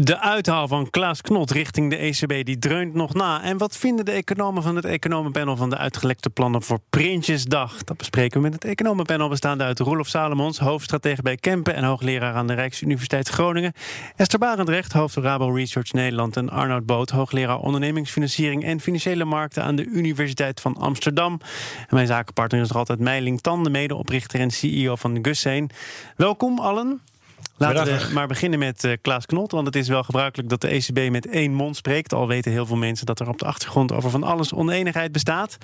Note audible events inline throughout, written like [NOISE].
De uithaal van Klaas Knot richting de ECB die dreunt nog na. En wat vinden de economen van het economenpanel van de uitgelekte plannen voor Prinsjesdag? Dat bespreken we met het economenpanel bestaande uit Roelof Salomons, hoofdstratege bij Kempen en hoogleraar aan de Rijksuniversiteit Groningen. Esther Barendrecht, hoofd van Rabo Research Nederland en Arnoud Boot, hoogleraar ondernemingsfinanciering en financiële markten aan de Universiteit van Amsterdam. En mijn zakenpartner is nog altijd Meiling Tan, de medeoprichter en CEO van de Gusseen. Welkom allen. Laten we maar beginnen met uh, Klaas Knot. Want het is wel gebruikelijk dat de ECB met één mond spreekt. Al weten heel veel mensen dat er op de achtergrond over van alles oneenigheid bestaat.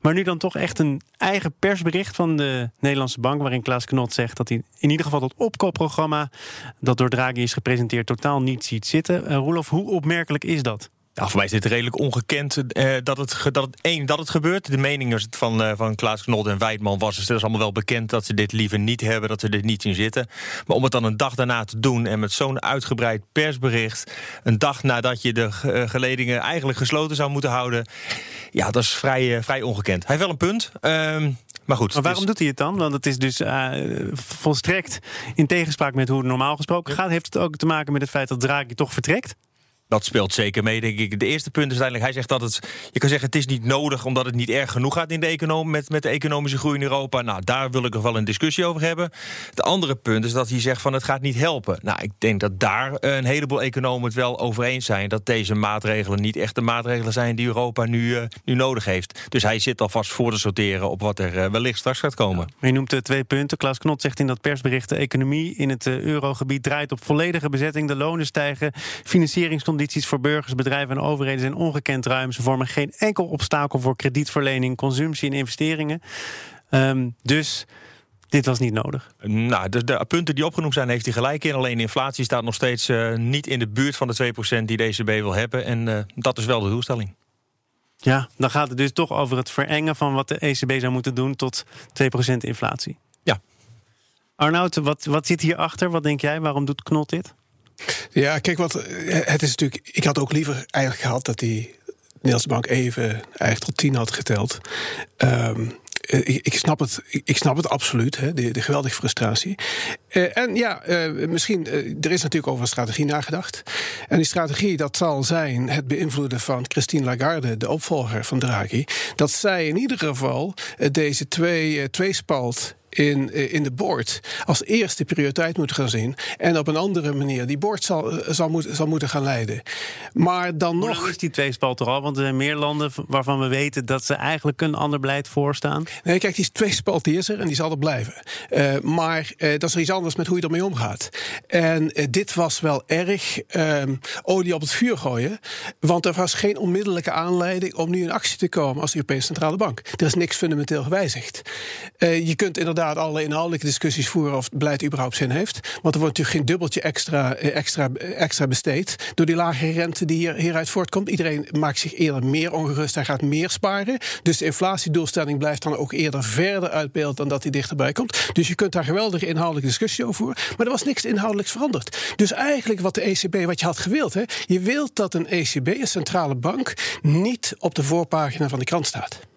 Maar nu dan toch echt een eigen persbericht van de Nederlandse Bank. Waarin Klaas Knot zegt dat hij in ieder geval dat opkoopprogramma. dat door Draghi is gepresenteerd totaal niet ziet zitten. Uh, Roelof, hoe opmerkelijk is dat? Ja, voor mij is dit redelijk ongekend uh, dat, het, dat, het, één, dat het gebeurt. De mening van, uh, van Klaas Knot en Weidman was... het is allemaal wel bekend dat ze dit liever niet hebben... dat ze dit niet zien zitten. Maar om het dan een dag daarna te doen... en met zo'n uitgebreid persbericht... een dag nadat je de uh, geledingen eigenlijk gesloten zou moeten houden... ja, dat is vrij, vrij ongekend. Hij heeft wel een punt... Ehm, maar goed. Maar waarom doet hij het dan? Want het is dus uh, volstrekt in tegenspraak met hoe het normaal gesproken gaat. Heeft het ook te maken met het feit dat Draghi toch vertrekt? Dat speelt zeker mee, denk ik. De eerste punt is uiteindelijk, hij zegt dat het... Je kan zeggen, het is niet nodig omdat het niet erg genoeg gaat in de economie, met, met de economische groei in Europa. Nou, daar wil ik nog wel een discussie over hebben. Het andere punt is dat hij zegt van het gaat niet helpen. Nou, ik denk dat daar een heleboel economen het wel over eens zijn... dat deze maatregelen niet echt de maatregelen zijn die Europa nu, uh, nu nodig heeft. Dus hij zit alvast voor te sorteren op wat er uh, wellicht straks gaat komen. Ja, je noemt uh, twee punten. Klaas Knot zegt in dat persbericht... de economie in het eurogebied draait op volledige bezetting. De lonen stijgen, financieringscondities voor burgers, bedrijven en overheden zijn ongekend ruim. Ze vormen geen enkel obstakel voor kredietverlening, consumptie en investeringen. Um, dus dit was niet nodig. Nou, de, de, punten die opgenoemd zijn, heeft hij gelijk in. Alleen de inflatie staat nog steeds uh, niet in de buurt van de 2% die de ECB wil hebben. En uh, dat is wel de doelstelling. Ja, dan gaat het dus toch over het verengen van wat de ECB zou moeten doen tot 2% inflatie. Ja. Arnoud, wat, wat zit hierachter? Wat denk jij? Waarom doet Knot dit? Ja, kijk, wat, het is natuurlijk. Ik had ook liever eigenlijk gehad dat die Nederlandse Bank even eigenlijk tot tien had geteld. Um, ik, ik, snap het, ik snap het absoluut, hè, de, de geweldige frustratie. Uh, en ja, misschien, er is natuurlijk over een strategie nagedacht. En die strategie, dat zal zijn het beïnvloeden van Christine Lagarde, de opvolger van Draghi. Dat zij in ieder geval deze twee, tweespalt in, in de board als eerste prioriteit moeten gaan zien. En op een andere manier die board zal, zal, moet, zal moeten gaan leiden. Maar dan Hoe nog. Is die tweespalt er al? Want er zijn meer landen waarvan we weten dat ze eigenlijk een ander beleid voorstaan. Nee, kijk, die tweespalt die is er en die zal er blijven. Uh, maar uh, dat is er iets anders met hoe je ermee omgaat. En uh, dit was wel erg olie op het vuur gooien. Want er was geen onmiddellijke aanleiding om nu in actie te komen als de Europese Centrale Bank. Er is niks fundamenteel gewijzigd. je kunt inderdaad inderdaad alle inhoudelijke discussies voeren of het beleid überhaupt zin heeft. Want er wordt natuurlijk geen dubbeltje extra, extra, extra besteed door die lage rente die hier, hieruit voortkomt. Iedereen maakt zich eerder meer ongerust en gaat meer sparen. Dus de inflatiedoelstelling blijft dan ook eerder verder uit beeld dan dat die dichterbij komt. Dus je kunt daar geweldige inhoudelijke discussie over voeren. Maar er was niks inhoudelijks veranderd. Dus eigenlijk wat de ECB, wat je had gewild, hè, je wilt dat een ECB, een centrale bank, niet op de voorpagina van de krant staat.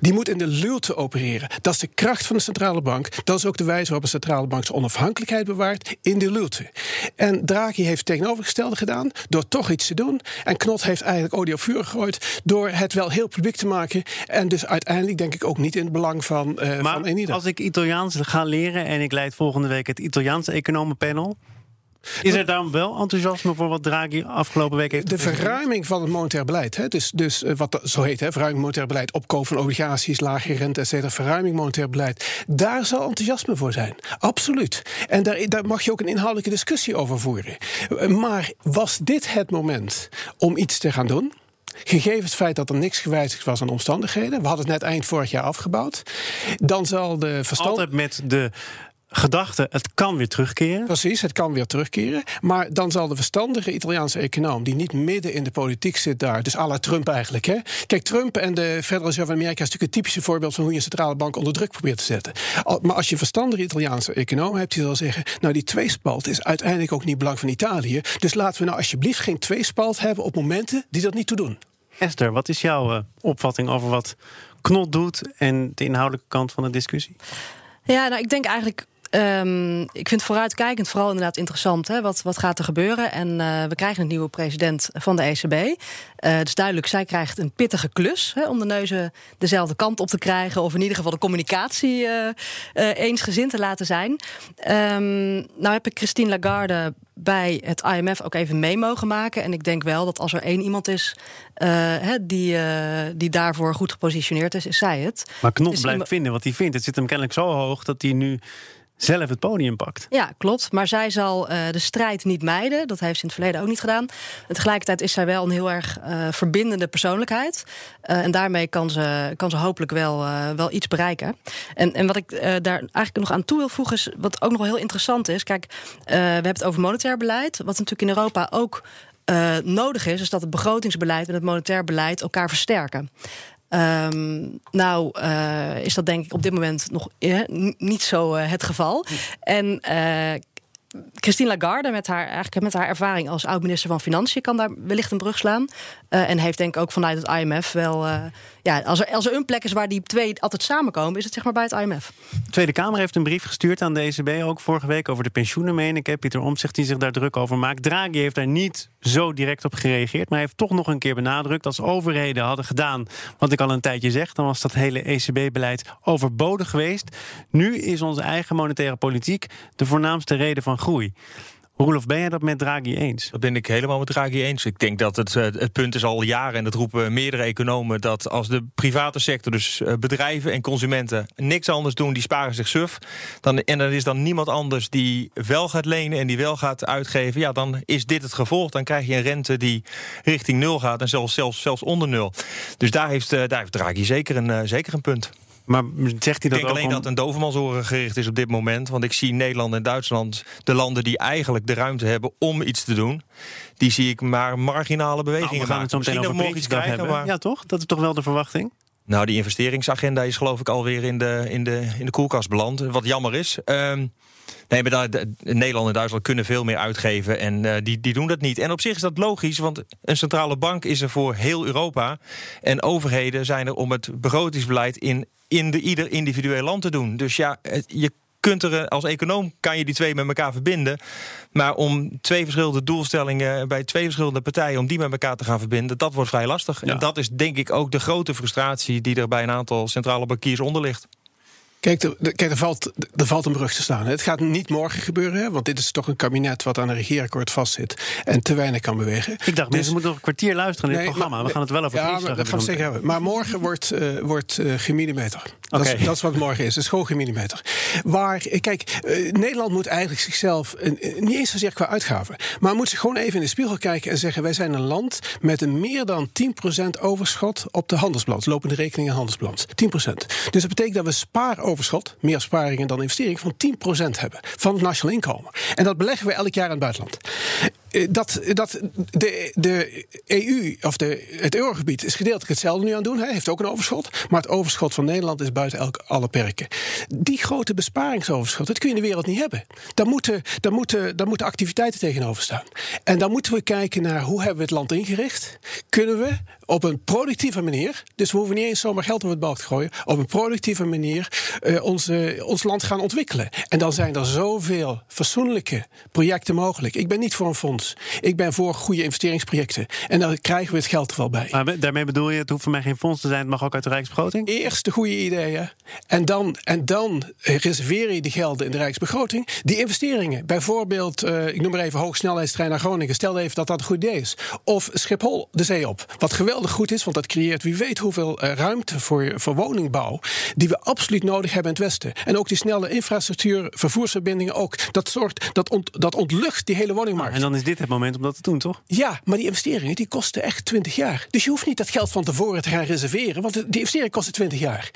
Die moet in de luwte opereren. Dat is de kracht van de centrale bank. Dat is ook de wijze waarop een centrale bank zijn onafhankelijkheid bewaart in de luwte. En Draghi heeft het tegenovergestelde gedaan door toch iets te doen. En Knot heeft eigenlijk olie op vuur gegooid door het wel heel publiek te maken. En dus uiteindelijk denk ik ook niet in het belang van, uh, maar van Enida. Als ik Italiaans ga leren en ik leid volgende week het Italiaanse economenpanel. Is er dan wel enthousiasme voor wat Draghi afgelopen week heeft De verruiming van het monetair beleid, hè, dus, dus wat dat zo heet, hè, verruiming monetair beleid, opkoop van obligaties, lage rente, et cetera, verruiming monetair beleid, daar zal enthousiasme voor zijn. Absoluut. En daar, daar mag je ook een inhoudelijke discussie over voeren. Maar was dit het moment om iets te gaan doen? Gegeven het feit dat er niks gewijzigd was aan omstandigheden. We hadden het net eind vorig jaar afgebouwd. Dan zal de verstand... Altijd met de gedachte, het kan weer terugkeren. Precies, het kan weer terugkeren. Maar dan zal de verstandige Italiaanse econoom, die niet midden in de politiek zit daar, dus à la Trump eigenlijk. Hè? Kijk, Trump en de Federal Reserve van Amerika is natuurlijk een typische voorbeeld van hoe je een centrale bank onder druk probeert te zetten. Maar als je een verstandige Italiaanse econoom hebt, die zal zeggen: Nou, die tweespalt is uiteindelijk ook niet belang van Italië. Dus laten we nou alsjeblieft geen tweespalt hebben op momenten die dat niet toe doen. Esther, wat is jouw uh, opvatting over wat Knot doet en de inhoudelijke kant van de discussie? Ja, nou, ik denk eigenlijk Um, ik vind vooruitkijkend vooral inderdaad interessant. Hè? Wat, wat gaat er gebeuren? En uh, we krijgen een nieuwe president van de ECB. Uh, het is duidelijk, zij krijgt een pittige klus hè, om de neuzen dezelfde kant op te krijgen. Of in ieder geval de communicatie uh, eensgezind te laten zijn. Um, nou heb ik Christine Lagarde bij het IMF ook even mee mogen maken. En ik denk wel dat als er één iemand is die, die daarvoor goed gepositioneerd is, is zij het. Maar Knop blijft vinden wat hij vindt. Het zit hem kennelijk zo hoog dat hij nu zelf het podium pakt. Ja, klopt. Maar zij zal uh, de strijd niet mijden. Dat heeft ze in het verleden ook niet gedaan. Tegelijkertijd is zij wel een heel erg uh, verbindende persoonlijkheid. Uh, en daarmee kan ze, kan ze hopelijk wel, wel iets bereiken. En, en wat ik daar eigenlijk nog aan toe wil voegen... is wat ook nog wel heel interessant is. Kijk, we hebben het over monetair beleid. Wat natuurlijk in Europa ook nodig is, is dat het begrotingsbeleid en het monetair beleid elkaar versterken. Um, nou, uh, is dat denk ik op dit moment nog uh, niet zo uh, het geval. En Christine Lagarde, met haar, eigenlijk met haar ervaring als oud-minister van Financiën, kan daar wellicht een brug slaan. Uh, en heeft denk ik ook vanuit het IMF wel. Uh, ja, als er, als er een plek is waar die twee altijd samenkomen, is het zeg maar bij het IMF. De Tweede Kamer heeft een brief gestuurd aan de ECB, ook vorige week, over de pensioenen, meen ik. Pieter Omtzigt die zich daar druk over maakt. Draghi heeft daar niet zo direct op gereageerd, maar hij heeft toch nog een keer benadrukt. Als overheden hadden gedaan wat ik al een tijdje zeg, dan was dat hele ECB-beleid overbodig geweest. Nu is onze eigen monetaire politiek de voornaamste reden van groei. Roelof, ben jij dat met Draghi eens? Dat ben ik helemaal met Draghi eens. Ik denk dat het, eh, het punt is al jaren, en dat roepen meerdere economen, dat als de private sector, dus eh, bedrijven en consumenten, niks anders doen, die sparen zich suf. Dan, en er is dan niemand anders die wel gaat lenen en die wel gaat uitgeven. Ja, dan is dit het gevolg. Dan krijg je een rente die richting nul gaat en zelfs, zelfs, zelfs onder nul. Dus daar heeft, eh, daar heeft Draghi zeker een, zeker een punt. Maar zegt hij dat ik denk alleen om... dat een dovenmansoren gericht is op dit moment. Want ik zie Nederland en Duitsland, de landen die eigenlijk de ruimte hebben om iets te doen, die zie ik maar marginale bewegingen nou, we gaan. Het zo meteen over iets krijgen, hebben. maar... Ja, toch? Dat is toch wel de verwachting? Nou, die investeringsagenda is geloof ik alweer in de, in de, in de koelkast beland. Wat jammer is. Um, Nee, maar daar, Nederland en Duitsland kunnen veel meer uitgeven en uh, die, die doen dat niet. En op zich is dat logisch, want een centrale bank is er voor heel Europa. En overheden zijn er om het begrotingsbeleid in, in de, ieder individueel land te doen. Dus ja, je kunt er als econoom kan je die twee met elkaar verbinden. Maar om twee verschillende doelstellingen bij twee verschillende partijen, om die met elkaar te gaan verbinden, dat wordt vrij lastig. Ja. En dat is denk ik ook de grote frustratie die er bij een aantal centrale bankiers onder ligt. Kijk, er, kijk er, valt, er valt een brug te staan. Het gaat niet morgen gebeuren, hè, want dit is toch een kabinet wat aan een regeerakkoord vastzit en te weinig kan bewegen. Ik dacht, dus, mensen moeten nog een kwartier luisteren in nee, dit programma. Maar, we gaan het wel over Ja, maar, dat gaan we zeker hebben. Maar morgen wordt, uh, wordt uh, gemillimeter. Dat, is, dat is wat morgen is. Het is gewoon gemillimeter. Waar, kijk, uh, Nederland moet eigenlijk zichzelf, niet eens zozeer qua uitgaven, maar moet zich gewoon even in de spiegel kijken en zeggen: wij zijn een land met een meer dan 10% overschot op de handelsbalans, lopende rekening en handelsbalans. 10%. Dus dat betekent dat we sparen overschot, meer sparingen dan investering, van 10% hebben van het nationaal inkomen. En dat beleggen we elk jaar in het buitenland dat, dat de, de EU of de, het eurogebied is gedeeltelijk hetzelfde nu aan het doen. Hij heeft ook een overschot. Maar het overschot van Nederland is buiten elk, alle perken. Die grote besparingsoverschot, dat kun je in de wereld niet hebben. Daar moeten, moeten, moeten activiteiten tegenover staan. En dan moeten we kijken naar hoe hebben we het land ingericht. Kunnen we op een productieve manier, dus we hoeven niet eens zomaar geld op het balk te gooien, op een productieve manier uh, onze, ons land gaan ontwikkelen. En dan zijn er zoveel fatsoenlijke projecten mogelijk. Ik ben niet voor een fonds. Ik ben voor goede investeringsprojecten. En dan krijgen we het geld er wel bij. Maar daarmee bedoel je, het hoeft voor mij geen fonds te zijn, het mag ook uit de Rijksbegroting? Eerst de goede ideeën. En dan, en dan reserveer je die gelden in de Rijksbegroting. Die investeringen, bijvoorbeeld, uh, ik noem maar even hoogsnelheidstrein naar Groningen. Stel even dat dat een goed idee is. Of Schiphol de zee op. Wat geweldig goed is, want dat creëert wie weet hoeveel uh, ruimte voor, voor woningbouw. die we absoluut nodig hebben in het Westen. En ook die snelle infrastructuur, vervoersverbindingen ook. Dat, zorgt, dat, ont, dat ontlucht die hele woningmarkt. en dan is dit het moment om dat te doen, toch? Ja, maar die investeringen die kosten echt 20 jaar. Dus je hoeft niet dat geld van tevoren te gaan reserveren, want die investering kost 20 jaar.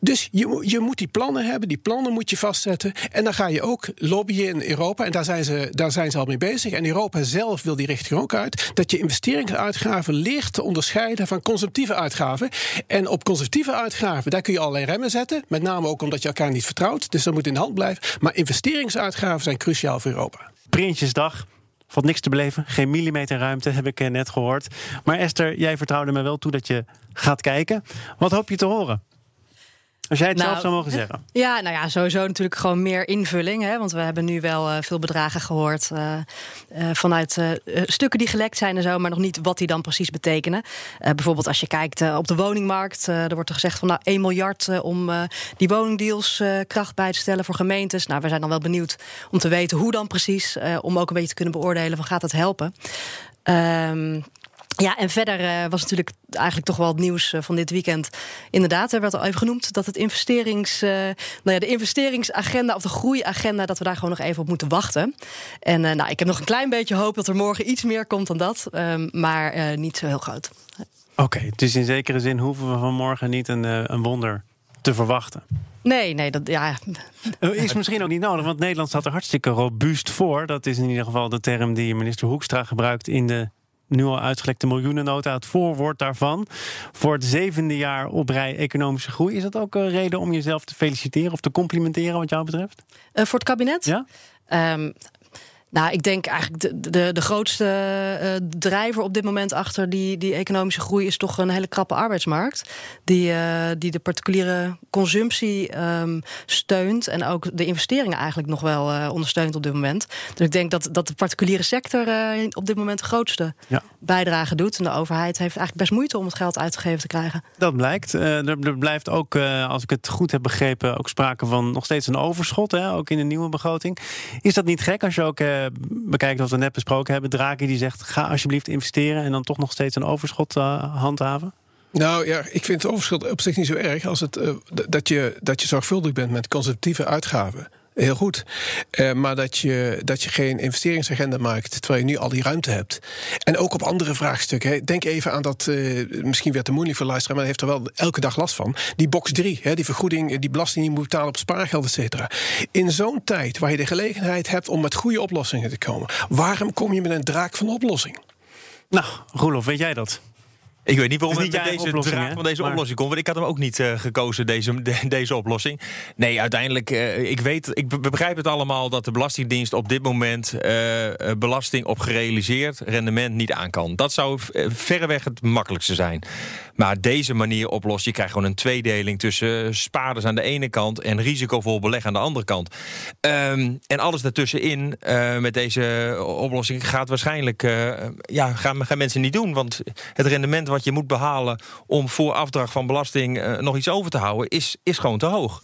Dus je, je moet die plannen hebben, die plannen moet je vastzetten. En dan ga je ook lobbyen in Europa. En daar zijn ze, daar zijn ze al mee bezig. En Europa zelf wil die richting ook uit. Dat je investeringsuitgaven leert te onderscheiden van consumptieve uitgaven. En op consumptieve uitgaven, daar kun je allerlei remmen zetten. Met name ook omdat je elkaar niet vertrouwt. Dus dat moet in de hand blijven. Maar investeringsuitgaven zijn cruciaal voor Europa. Prinsjesdag. Valt niks te beleven. Geen millimeter ruimte, heb ik eh, net gehoord. Maar Esther, jij vertrouwde me wel toe dat je gaat kijken. Wat hoop je te horen? Als jij het zelf nou, zou mogen zeggen. [LAUGHS] Ja, nou ja, sowieso natuurlijk gewoon meer invulling. Hè, want we hebben nu wel uh, veel bedragen gehoord uh, uh, vanuit stukken die gelekt zijn en zo, maar nog niet wat die dan precies betekenen. bijvoorbeeld als je kijkt op de woningmarkt, er wordt er gezegd van nou 1 miljard om die woningdeals kracht bij te stellen voor gemeentes. Nou, we zijn dan wel benieuwd om te weten hoe dan precies, om ook een beetje te kunnen beoordelen van gaat dat helpen. Um, ja, en verder uh, was natuurlijk eigenlijk toch wel het nieuws uh, van dit weekend. Inderdaad, er werd al even genoemd dat het investerings, uh, nou ja, de investeringsagenda of de groeiagenda, dat we daar gewoon nog even op moeten wachten. En nou, ik heb nog een klein beetje hoop dat er morgen iets meer komt dan dat, ehm, maar niet zo heel groot. Oké, okay, dus in zekere zin hoeven we van morgen niet een, een wonder te verwachten. Nee, nee, dat ja. Is misschien ook niet nodig, want Nederland staat er hartstikke robuust voor. Dat is in ieder geval de term die minister Hoekstra gebruikt in de nu al uitgelekte miljoenennota, het voorwoord daarvan. Voor het zevende jaar op rij economische groei. Is dat ook een reden om jezelf te feliciteren of te complimenteren wat jou betreft? Uh, voor het kabinet? Ja. Um, nou, ik denk eigenlijk de, de, de grootste uh, drijver op dit moment achter die, die economische groei is toch een hele krappe arbeidsmarkt. Die, uh, die de particuliere consumptie um, steunt en ook de investeringen eigenlijk nog wel uh, ondersteunt op dit moment. Dus ik denk dat, dat de particuliere sector op dit moment de grootste ja. bijdrage doet. En de overheid heeft eigenlijk best moeite om het geld uitgegeven te krijgen. Dat blijkt. er, er blijft ook, als ik het goed heb begrepen, ook sprake van nog steeds een overschot. Hè, ook in de nieuwe begroting. Is dat niet gek als je ook bekijkt wat we net besproken hebben. Draghi die zegt, ga alsjeblieft investeren... en dan toch nog steeds een overschot uh, handhaven? Nou ja, ik vind het overschot op zich niet zo erg... als het, uh, dat, je, dat je zorgvuldig bent met conservatieve uitgaven heel goed. Uh, maar dat je, dat je geen investeringsagenda maakt terwijl je nu al die ruimte hebt. En ook op andere vraagstukken. Denk even aan dat, uh, misschien werd te moeilijk voor luisteren, maar hij heeft er wel elke dag last van. Die box 3, hè, die vergoeding, die belasting die je moet betalen op spaargeld, et cetera. In zo'n tijd waar je de gelegenheid hebt om met goede oplossingen te komen, waarom kom je met een draak van oplossing? Nou, Roelof, weet jij dat? Ik weet niet waarom het met deze draag van deze oplossing komt. Want ik had hem ook niet uh, gekozen, deze, [LAUGHS] deze oplossing. Nee, uiteindelijk, uh, ik weet, ik begrijp het allemaal dat de Belastingdienst op dit moment uh, belasting op gerealiseerd rendement niet aan kan. Dat zou verreweg het makkelijkste zijn. Maar deze manier oplossen, je krijgt gewoon een tweedeling tussen spaarders aan de ene kant en risicovol beleg aan de andere kant. Um, en alles daartussenin met deze oplossing gaat waarschijnlijk, ja, gaan, gaan mensen niet doen. Want het rendement wat je moet behalen om voor afdracht van belasting uh, nog iets over te houden, is, is gewoon te hoog.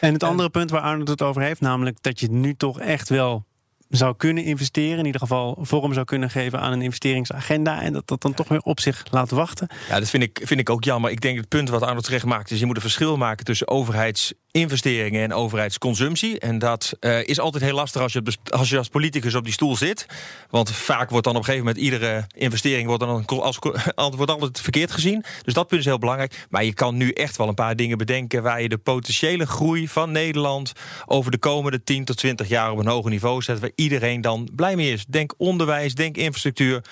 En het andere punt waar Arnold het over heeft, namelijk dat je nu toch echt wel zou kunnen investeren. In ieder geval vorm zou kunnen geven aan een investeringsagenda. En dat dat dan toch weer op zich laat wachten. Ja, dat vind ik, vind ik ook jammer. Ik denk het punt wat Arnold terecht maakt... is je moet een verschil maken tussen overheidsinvesteringen en overheidsconsumptie. En dat uh, is altijd heel lastig als je, als je als politicus op die stoel zit. Want vaak wordt dan op een gegeven moment iedere investering... wordt dan als, [LAUGHS] wordt altijd verkeerd gezien. Dus dat punt is heel belangrijk. Maar je kan nu echt wel een paar dingen bedenken... waar je de potentiële groei van Nederland... over de komende 10 tot 20 jaar op een hoger niveau zet... waar iedereen dan blij mee is. Denk onderwijs, denk infrastructuur.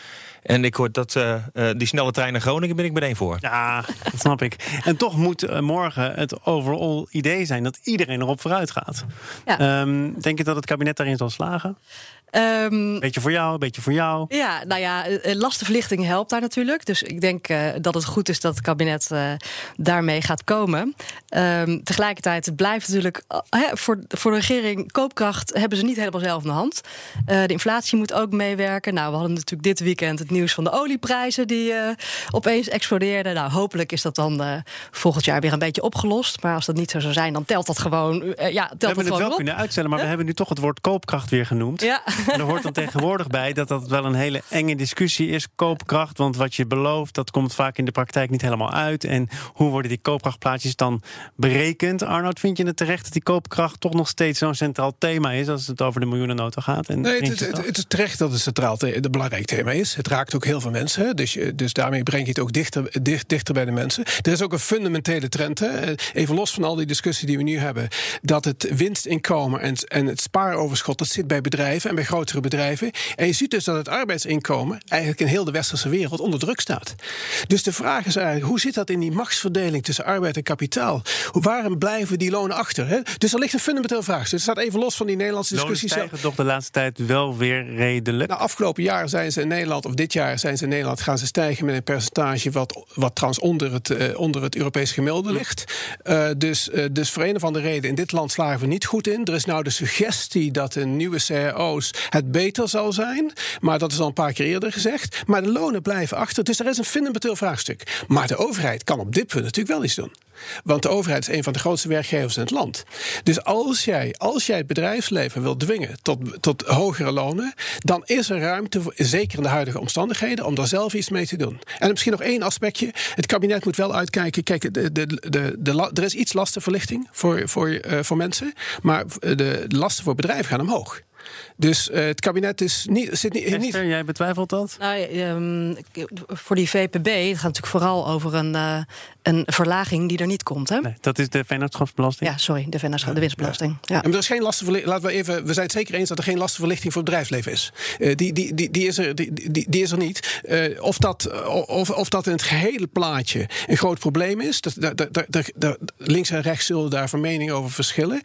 En ik hoor dat uh, uh, die snelle trein naar Groningen ben ik meteen voor. Ja, dat snap ik. En toch moet uh, morgen het overall idee zijn dat iedereen erop vooruit gaat. Ja. Um, denk je dat het kabinet daarin zal slagen? Um, beetje voor jou, beetje voor jou. Ja, nou ja, lastenverlichting helpt daar natuurlijk. Dus ik denk uh, dat het goed is dat het kabinet uh, daarmee gaat komen. Um, tegelijkertijd, het blijft natuurlijk uh, voor, voor de regering koopkracht hebben ze niet helemaal zelf in de hand. de inflatie moet ook meewerken. Nou, we hadden natuurlijk dit weekend het nieuws van de olieprijzen die opeens explodeerden. Nou, hopelijk is dat dan volgend jaar weer een beetje opgelost. Maar als dat niet zo zou zijn, dan telt dat gewoon. eh, ja, telt We hebben het wel op. kunnen uitstellen, maar we hebben nu toch het woord koopkracht weer genoemd. Ja. [LAUGHS] En er hoort dan tegenwoordig bij dat dat wel een hele enge discussie is, koopkracht. Want wat je belooft, dat komt vaak in de praktijk niet helemaal uit. En hoe worden die koopkrachtplaatjes dan berekend? Arnoud, vind je het terecht dat die koopkracht toch nog steeds zo'n centraal thema is als het over de miljoenennota gaat? En Nee, het, het, het is terecht dat het centraal een belangrijk thema is. Het raakt ook heel veel mensen. Dus, je- dus daarmee breng je het ook dichter, dicht, dichter bij de mensen. Er is ook een fundamentele trend. Hè. Eh, Even los van al die discussie die we nu hebben. Dat het winstinkomen en, en het spaaroverschot. dat zit bij bedrijven en bij grotere bedrijven. En je ziet dus dat het arbeidsinkomen. eigenlijk in heel de westerse wereld onder druk staat. Dus de vraag is eigenlijk: hoe zit dat in die machtsverdeling tussen arbeid en kapitaal? Waarom blijven die lonen achter? Hè? Dus er ligt een fundamenteel vraagstuk. Het staat even los van die Nederlandse Lonen discussie. zelf. stijgen toch de laatste tijd wel weer redelijk. Nou, afgelopen jaar zijn ze in Nederland, of dit jaar zijn ze in Nederland, gaan ze stijgen met een percentage wat, wat trouwens onder het, eh, onder het Europese gemiddelde ligt. Eh, dus, eh, dus voor een of andere reden, in dit land slagen we niet goed in. Er is nou de suggestie dat de nieuwe cao's het beter zal zijn. Maar dat is al een paar keer eerder gezegd. Maar de lonen blijven achter. Dus er is een fundamenteel vraagstuk. Maar de overheid kan op dit punt natuurlijk wel iets doen. Want de overheid is een van de grootste werkgevers in het land. Dus als jij, als jij het bedrijfsleven wil dwingen tot, tot hogere lonen, dan is er ruimte, zeker in de huidige omstandigheden, om daar zelf iets mee te doen. En misschien nog één aspectje. Het kabinet moet wel uitkijken. Kijk, de, de, de, de, er is iets lastenverlichting voor, voor, eh, voor mensen, maar de, de lasten voor bedrijven gaan omhoog. Dus eh, het kabinet is niet, zit niet, niet Esther, jij betwijfelt dat? Nou, ehm, voor die VPB, het gaat natuurlijk vooral over een, eh, een verlaging die er niet komt. Hè? Nee, dat is de vennootschapsbelasting. Ja, sorry, de, vennootschap- de winstbelasting. Ja. Er is geen lastenverlichting. Laten we even. We zijn het zeker eens dat er geen lastenverlichting voor het bedrijfsleven is. Eh, die, die, die, die, is er, die, die, die is er niet. Eh, of, dat, of, of dat in het gehele plaatje een groot probleem is. Dat, dat, dat, dat- dat- links en rechts zullen daar van mening over verschillen.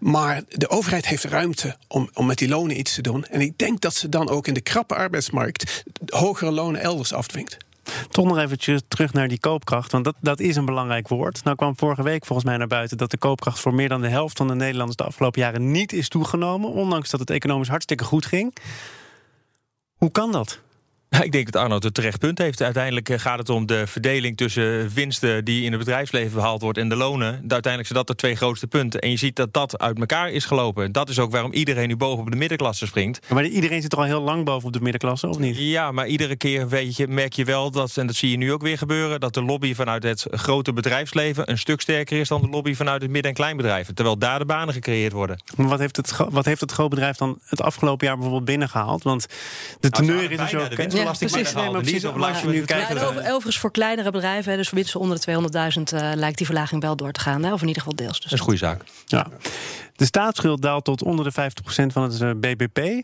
Maar de overheid heeft ruimte om, om met die lonen iets te doen. En ik denk dat ze dan ook in de krappe arbeidsmarkt hogere lonen elders afdwingt. Toch nog eventjes terug naar die koopkracht, want dat, dat is een belangrijk woord. Nou kwam vorige week volgens mij naar buiten dat de koopkracht voor meer dan de helft van de Nederlanders de afgelopen jaren niet is toegenomen, ondanks dat het economisch hartstikke goed ging. Hoe kan dat? Nou, ik denk dat Arnold een terecht punt heeft. Uiteindelijk eh, gaat het om de verdeling tussen winsten die in het bedrijfsleven behaald wordt en de lonen. Uiteindelijk zijn dat de twee grootste punten. En je ziet dat dat uit elkaar is gelopen. Dat is ook waarom iedereen nu boven op de middenklasse springt. Maar iedereen zit er al heel lang boven op de middenklasse, of niet? Ja, maar iedere keer weet je, merk je wel dat, en dat zie je nu ook weer gebeuren, dat de lobby vanuit het grote bedrijfsleven een stuk sterker is dan de lobby vanuit het midden- en kleinbedrijven. Terwijl daar de banen gecreëerd worden. Maar wat heeft het, wat heeft het grootbedrijf dan het afgelopen jaar bijvoorbeeld binnengehaald? Want de teneur is er zo... Ja, precies. Nee, maar Niet precies, maar nu. Ja, overigens voor kleinere bedrijven, hè, dus voor winsten onder de 200.000, eh, lijkt die verlaging wel door te gaan. Hè? Of in ieder geval deels. Dus Dat is een goede zaak. Ja. De staatsschuld daalt tot onder de 50% van het eh, BBP.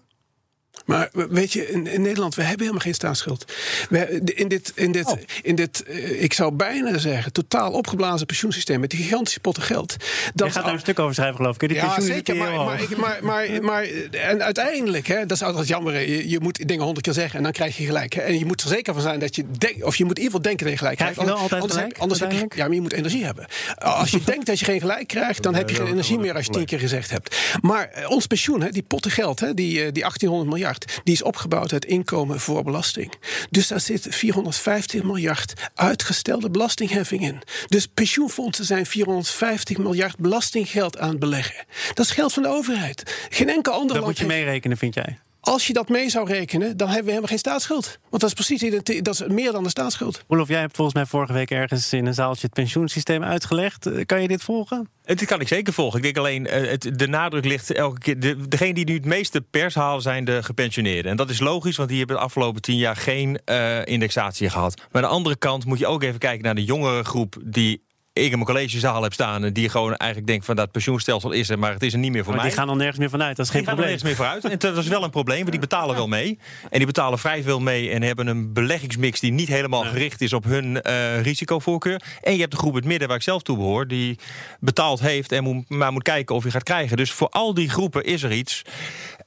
Maar weet je, in, in Nederland, we hebben helemaal geen staatsschuld. We, in dit, in dit, Oh. in dit eh, ik zou bijna zeggen, totaal opgeblazen pensioensysteem met die gigantische potten geld. Dat Je gaat daar een stuk over schrijven, geloof ik. Die ja, zeker. Maar, maar, maar, maar, maar, en uiteindelijk, hè, dat is altijd jammer. Je, je moet dingen honderd keer zeggen en dan krijg je gelijk. Hè. En je moet er zeker van zijn dat je denkt, of je moet in ieder geval denken dat je gelijk Krijg krijgt. je wel altijd anders gelijk, heb, anders heb je, ja, maar je moet energie hebben. Als je [LAUGHS] denkt dat je geen gelijk krijgt, dan heb je geen energie meer als je tien keer gezegd hebt. Maar eh, ons pensioen, hè, die potten geld, hè, die, eh, die 1800 miljard, die is opgebouwd uit inkomen voor belasting. Dus daar zit 450 miljard uitgestelde belastingheffing in. Dus pensioenfondsen zijn 450 miljard belastinggeld aan het beleggen. Dat is geld van de overheid. Geen enkel ander Dat land moet je heeft- meerekenen, vind jij? Als je dat mee zou rekenen, dan hebben we helemaal geen staatsschuld. Want dat is precies dat is meer dan de staatsschuld. Olof, jij hebt volgens mij vorige week ergens in een zaaltje het pensioensysteem uitgelegd. Eh, Kan je dit volgen? Het kan ik zeker volgen. Ik denk alleen, eh, het, de nadruk ligt elke keer. De, degene die nu het meeste pers halen zijn de gepensioneerden. En dat is logisch, want die hebben de afgelopen tien jaar geen eh, indexatie gehad. Maar aan de andere kant moet je ook even kijken naar de jongere groep die. Ik in mijn collegezaal heb staan. en die gewoon eigenlijk denkt van dat pensioenstelsel is er, maar het is er niet meer voor Maar mij. die gaan al nergens meer vanuit. Dat is geen Die gaan probleem. niks meer vooruit. En dat is wel een probleem, want die betalen wel mee. En die betalen vrij veel mee en hebben een beleggingsmix die niet helemaal gericht is op hun eh, risicovoorkeur. En je hebt de groep het midden waar ik zelf toe behoor, die betaald heeft en moet, maar moet kijken of hij gaat krijgen. Dus voor al die groepen is er iets.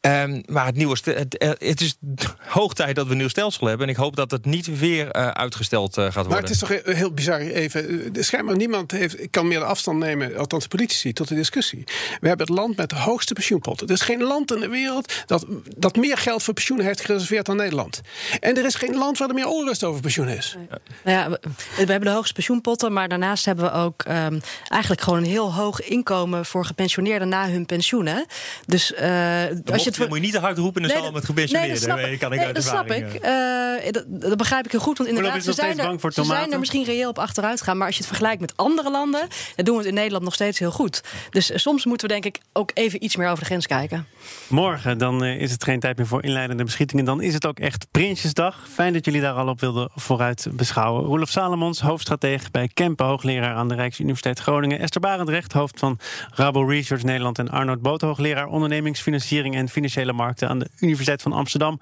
Ehm, maar het, nieuwe het, het, is hoog tijd dat we een nieuw stelsel hebben. En ik hoop dat het niet weer uitgesteld gaat worden. Maar het is toch heel bizar even. Schijnbaar niemand heeft, kan meer de afstand nemen, althans de politici, tot de discussie. We hebben het land met de hoogste pensioenpotten. Er is geen land in de wereld dat, dat meer geld voor pensioenen heeft gereserveerd dan Nederland. En er is geen land waar er meer onrust over pensioen is. Nou ja, we, hebben de hoogste pensioenpotten, maar daarnaast hebben we ook um, eigenlijk gewoon een heel hoog inkomen voor gepensioneerden na hun pensioen. Hè? Dus uh, als je het moet je niet te hard roepen in de zaal met. Nee, dat snap, nee, dat snap ik. Uh, dat, dat, begrijp ik heel goed. Want inderdaad, ze zijn, er, ze zijn er misschien reëel op achteruit gaan. Maar als je het vergelijkt met andere landen, dan doen we het in Nederland nog steeds heel goed. Dus soms moeten we denk ik ook even iets meer over de grens kijken. Morgen dan uh, is het geen tijd meer voor inleidende beschietingen. Dan is het ook echt Prinsjesdag. Fijn dat jullie daar al op wilden vooruit beschouwen. Roelof Salomons, hoofdstratege bij Kempen, hoogleraar aan de Rijksuniversiteit Groningen. Esther Barendrecht, hoofd van Rabo Research Nederland. En Arnold Boot, hoogleraar ondernemingsfinanciering en financiële markten aan de Universiteit van Amsterdam.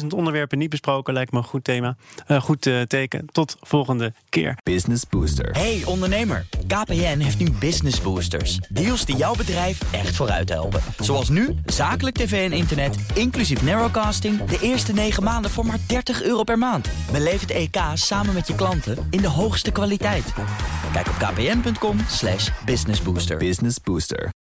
100.000 onderwerpen niet besproken, lijkt me een goed thema. Uh, goed uh, teken. Tot volgende keer. Business Booster. Hey ondernemer, KPN heeft nu Business Boosters. Deals die jouw bedrijf echt vooruit helpen. Zoals nu, zakelijk tv en internet, inclusief narrowcasting... de eerste 9 maanden voor maar 30 euro per maand. Beleef het EK samen met je klanten in de hoogste kwaliteit. Kijk op kpn.com slash businessbooster. Business Booster.